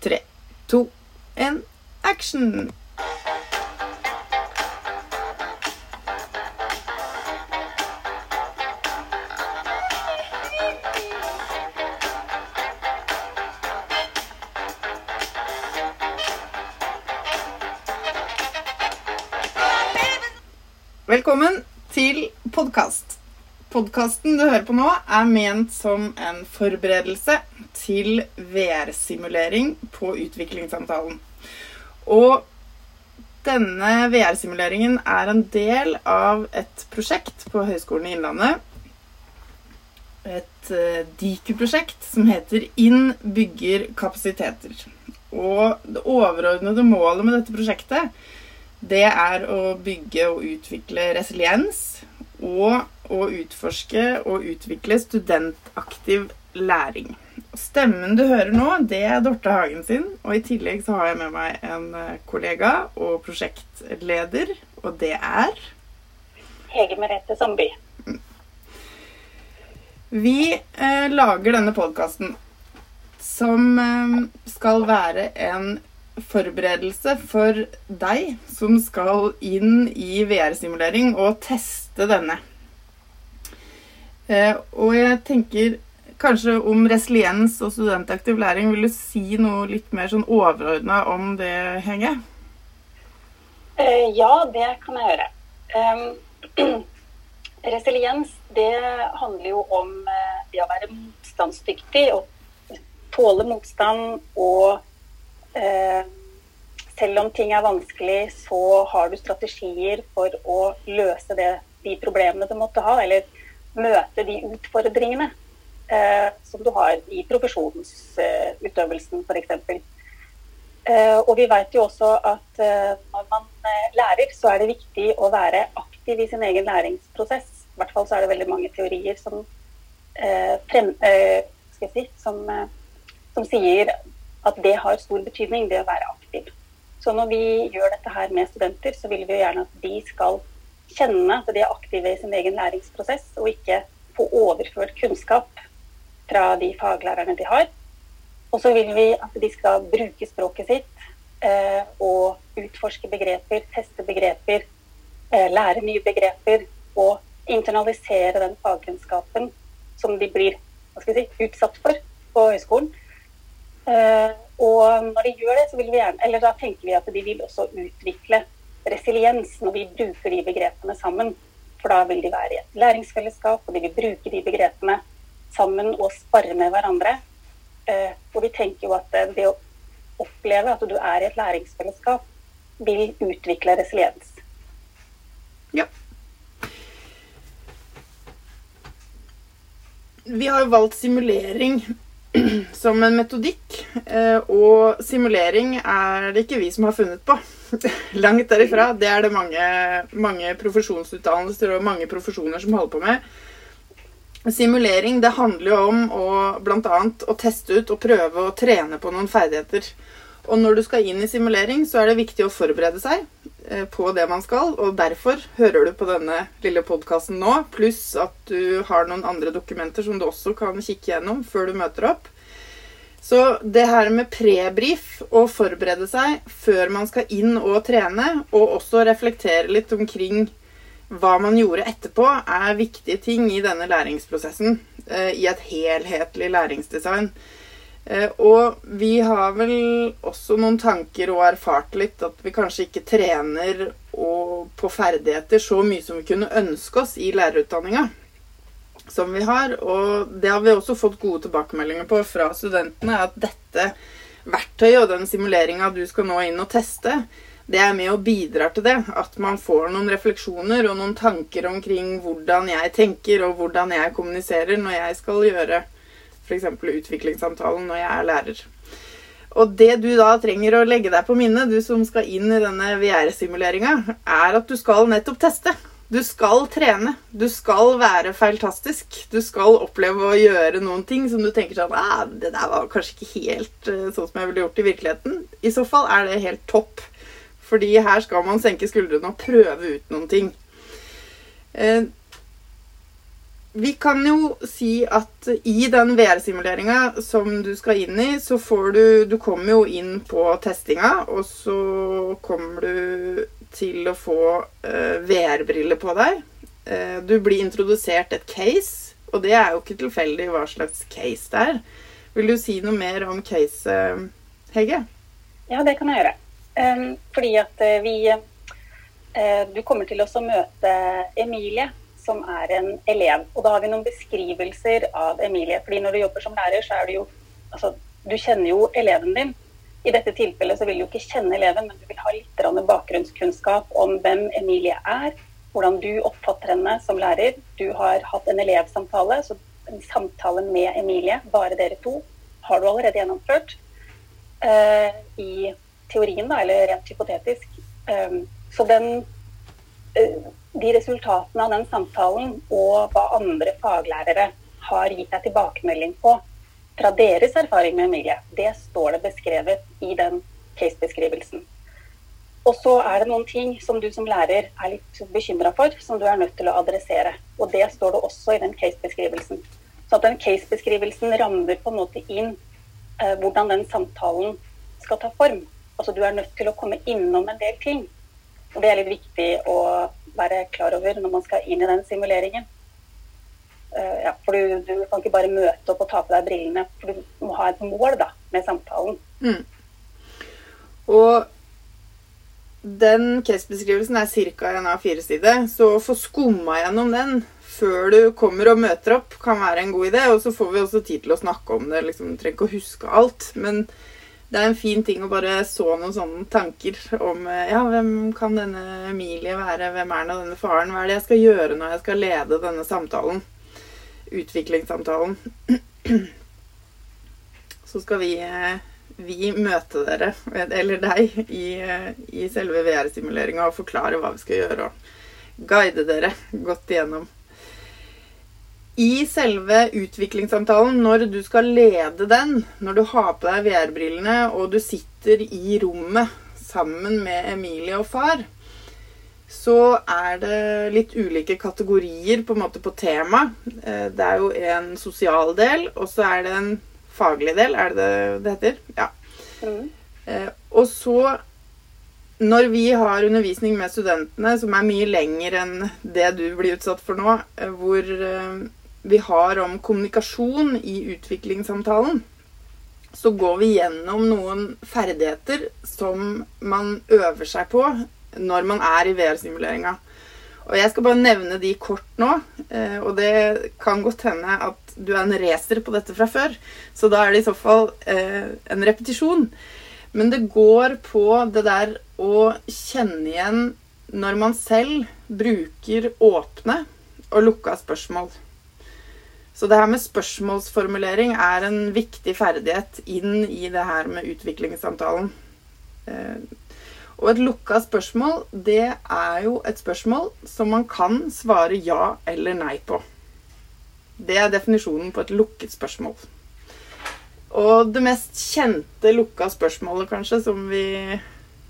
tre, to, en, action! Velkommen til podkast. Podkasten du hører på nå, er ment som en forberedelse til VR-simulering på utviklingssamtalen. Og denne VR-simuleringen er en del av et prosjekt på Høgskolen i Innlandet. Et eh, DIKU-prosjekt som heter Inn bygger kapasiteter. Og det overordnede målet med dette prosjektet det er å bygge og utvikle resiliens og å utforske og utvikle studentaktiv læring. Stemmen du hører nå, det er Dorte Hagen sin. Og i tillegg så har jeg med meg en eh, kollega og prosjektleder, og det er Hege Merete Sandby. Vi eh, lager denne podkasten som eh, skal være en forberedelse for deg som skal inn i VR-simulering og teste denne. Eh, og jeg tenker kanskje om resiliens og studentaktiv læring. Vil du si noe litt mer sånn overordna om det, Hege? Eh, ja, det kan jeg gjøre. Resiliens, det handler jo om uh, det å være motstandsdyktig og tåle motstand og Eh, selv om ting er vanskelig, så har du strategier for å løse det, de problemene du måtte ha, eller møte de utfordringene eh, som du har i profesjonsutøvelsen, eh, f.eks. Eh, og vi vet jo også at eh, når man eh, lærer, så er det viktig å være aktiv i sin egen læringsprosess. I hvert fall så er det veldig mange teorier som, eh, frem, si, som, som sier at det har stor betydning, det å være aktiv. Så når vi gjør dette her med studenter, så vil vi jo gjerne at de skal kjenne at de er aktive i sin egen læringsprosess, og ikke få overført kunnskap fra de faglærerne de har. Og så vil vi at de skal bruke språket sitt eh, og utforske begreper, teste begreper, eh, lære nye begreper og internalisere den fagkunnskapen som de blir si, utsatt for på høyskolen. Eh, og når de gjør det, så vil vi gjerne, eller da tenker vi at de vil også utvikle resiliens når vi bruker de begrepene sammen. For da vil de være i et læringsfellesskap, og de vil bruke de begrepene sammen og spare med hverandre. Eh, og vi tenker jo at det å oppleve at du er i et læringsfellesskap, vil utvikle resiliens. Ja. Vi har jo valgt simulering som en metodikk. Eh, og simulering er det ikke vi som har funnet på. Langt derifra. Det er det mange, mange profesjonsutdannelser og mange profesjoner som holder på med. Simulering det handler jo om å bl.a. å teste ut og prøve å trene på noen ferdigheter. Og når du skal inn i simulering, så er det viktig å forberede seg eh, på det man skal. Og derfor hører du på denne lille podkasten nå, pluss at du har noen andre dokumenter som du også kan kikke gjennom før du møter opp. Så det her med prebrief og forberede seg før man skal inn og trene, og også reflektere litt omkring hva man gjorde etterpå, er viktige ting i denne læringsprosessen. Eh, I et helhetlig læringsdesign. Eh, og vi har vel også noen tanker og erfart litt at vi kanskje ikke trener på ferdigheter så mye som vi kunne ønske oss i lærerutdanninga. Som vi har. Og det har vi også fått gode tilbakemeldinger på fra studentene. At dette verktøyet og den simuleringa du skal nå inn og teste, det er med og bidrar til det. At man får noen refleksjoner og noen tanker omkring hvordan jeg tenker og hvordan jeg kommuniserer når jeg skal gjøre f.eks. utviklingssamtalen når jeg er lærer. Og det du da trenger å legge deg på minnet, du som skal inn i denne VR-simuleringa, er at du skal nettopp teste. Du skal trene. Du skal være feiltastisk. Du skal oppleve å gjøre noen ting som du tenker sånn ah, Det der var kanskje ikke helt uh, sånn som jeg ville gjort i virkeligheten. I så fall er det helt topp. Fordi her skal man senke skuldrene og prøve ut noen ting. Uh, vi kan jo si at i den VR-simuleringa som du skal inn i, så får du Du kommer jo inn på testinga, og så kommer du til å få uh, VR-briller på deg. Uh, du blir introdusert et case, og det er jo ikke tilfeldig hva slags case det er. Vil du si noe mer om caset, Hege? Ja, det kan jeg gjøre. Um, fordi at vi uh, Du kommer til å møte Emilie som er en elev. Og da har vi noen beskrivelser av Emilie. fordi når du jobber som lærer, så er du jo Altså, du kjenner jo eleven din. I dette tilfellet så vil du jo ikke kjenne eleven, men du vil ha litt bakgrunnskunnskap om hvem Emilie er, hvordan du oppfatter henne som lærer. Du har hatt en elevsamtale, så en samtale med Emilie, bare dere to, har du allerede gjennomført. Uh, I teorien, da, eller rent hypotetisk. Um, så den uh, de resultatene av den samtalen og hva andre faglærere har gitt deg tilbakemelding på fra deres erfaring med Emilie, det står det beskrevet i den case-beskrivelsen. Og så er det noen ting som du som lærer er litt bekymra for, som du er nødt til å adressere. Og det står det også i den case-beskrivelsen. Så at den case-beskrivelsen rammer på en måte inn eh, hvordan den samtalen skal ta form. Altså du er nødt til å komme innom en del ting. Og det er litt viktig å være klar over når man skal inn i den simuleringen. Uh, ja, for du, du, kan ikke bare møte opp og ta på deg brillene, for du må ha et mål da, med samtalen. Mm. Og den case-beskrivelsen er ca. en A4-side, så få skumma gjennom den før du kommer og møter opp, kan være en god idé. Og så får vi også tid til å snakke om det. liksom, trenger ikke å huske alt. men det er en fin ting å bare så noen sånne tanker om eh, ja, hvem kan denne Emilie være, hvem er nå denne faren, hva er det jeg skal gjøre når jeg skal lede denne samtalen, utviklingssamtalen. Så skal vi, eh, vi møte dere, eller deg, i, eh, i selve VR-simuleringa og forklare hva vi skal gjøre, og guide dere godt igjennom i selve utviklingssamtalen, når du skal lede den, når du har på deg VR-brillene og du sitter i rommet sammen med Emilie og far, så er det litt ulike kategorier på en måte på tema. Eh, det er jo en sosial del, og så er det en faglig del. Er det det det heter? Ja. Mm. Eh, og så når vi har undervisning med studentene, som er mye lenger enn det du blir utsatt for nå, eh, hvor vi har om kommunikasjon i utviklingssamtalen, så går vi gjennom noen ferdigheter som man øver seg på når man er i VR-simuleringa. Og Jeg skal bare nevne de kort nå. Eh, og det kan godt hende at du er en racer på dette fra før, så da er det i så fall eh, en repetisjon. Men det går på det der å kjenne igjen når man selv bruker åpne og lukka spørsmål. Så det her med spørsmålsformulering er en viktig ferdighet inn i det her med utviklingssamtalen. Eh, og et lukka spørsmål, det er jo et spørsmål som man kan svare ja eller nei på. Det er definisjonen på et lukket spørsmål. Og det mest kjente lukka spørsmålet, kanskje, som vi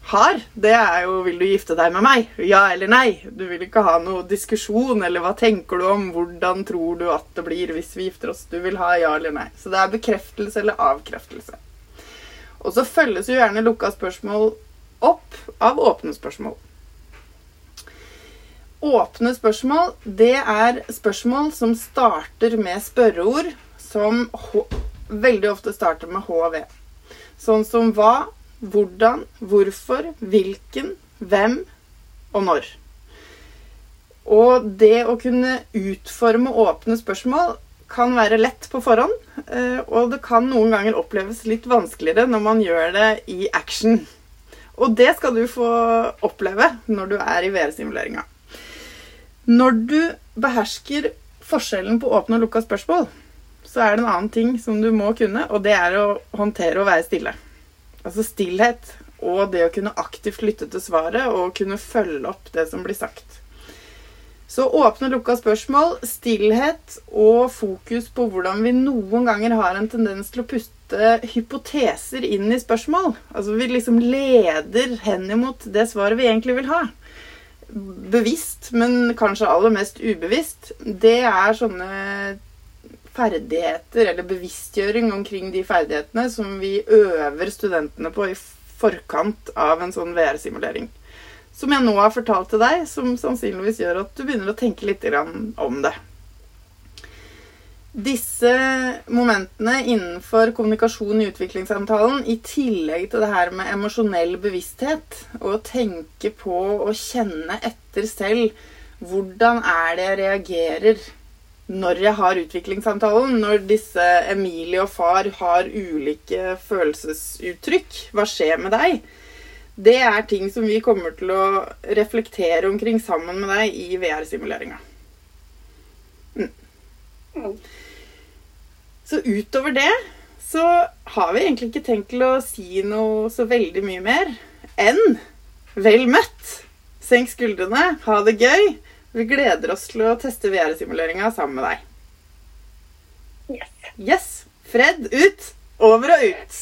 har, det er jo 'Vil du gifte deg med meg?' Ja eller nei. Du vil ikke ha noe diskusjon, eller hva tenker du om? Hvordan tror du at det blir hvis vi gifter oss? Du vil ha ja eller nei. Så det er bekreftelse eller avkreftelse. Og så følges jo gjerne lukka spørsmål opp av åpne spørsmål. Åpne spørsmål, det er spørsmål som starter med spørreord som veldig ofte starter med HV. Sånn som hva, hvordan, hvorfor, hvilken, hvem og når. Og det å kunne utforme åpne spørsmål kan være lett på forhånd, eh, og det kan noen ganger oppleves litt vanskeligere når man gjør det i action. Og det skal du få oppleve når du er i VR-simuleringa. Når du behersker forskjellen på åpne og lukka spørsmål, så er det en annen ting som du må kunne, og det er å håndtere og være stille. Altså stillhet og det å kunne aktivt lytte til svaret og kunne følge opp det som blir sagt. Så åpne lukka spørsmål, stillhet og fokus på hvordan vi noen ganger har en tendens til å puste hypoteser inn i spørsmål. Altså vi liksom leder hen imot det svaret vi egentlig vil ha. bevisst, men kanskje aller mest ubevisst, det er sånne ferdigheter, eller bevisstgjøring omkring de ferdighetene som vi øver studentene på i forkant av en sånn VR-simulering. Som jeg nå har fortalt til deg, som sannsynligvis gjør at du begynner å tenke litt om det. Disse momentene innenfor kommunikasjon i utviklingssamtalen, i tillegg til det her med emosjonell bevissthet, og å tenke på og kjenne etter selv hvordan er det jeg reagerer når jeg har utviklingssamtalen, når disse Emilie og far har ulike følelsesuttrykk, hva skjer med deg? Det er ting som vi kommer til å reflektere omkring sammen med deg i VR-simuleringa. Mm. mm. Så utover det så har vi egentlig ikke tenkt til å si noe så veldig mye mer enn vel møtt! Senk skuldrene, ha det gøy. Vi gleder oss til å teste VR-simuleringa sammen med deg. Yes. Yes. Fred ut. Over og ut.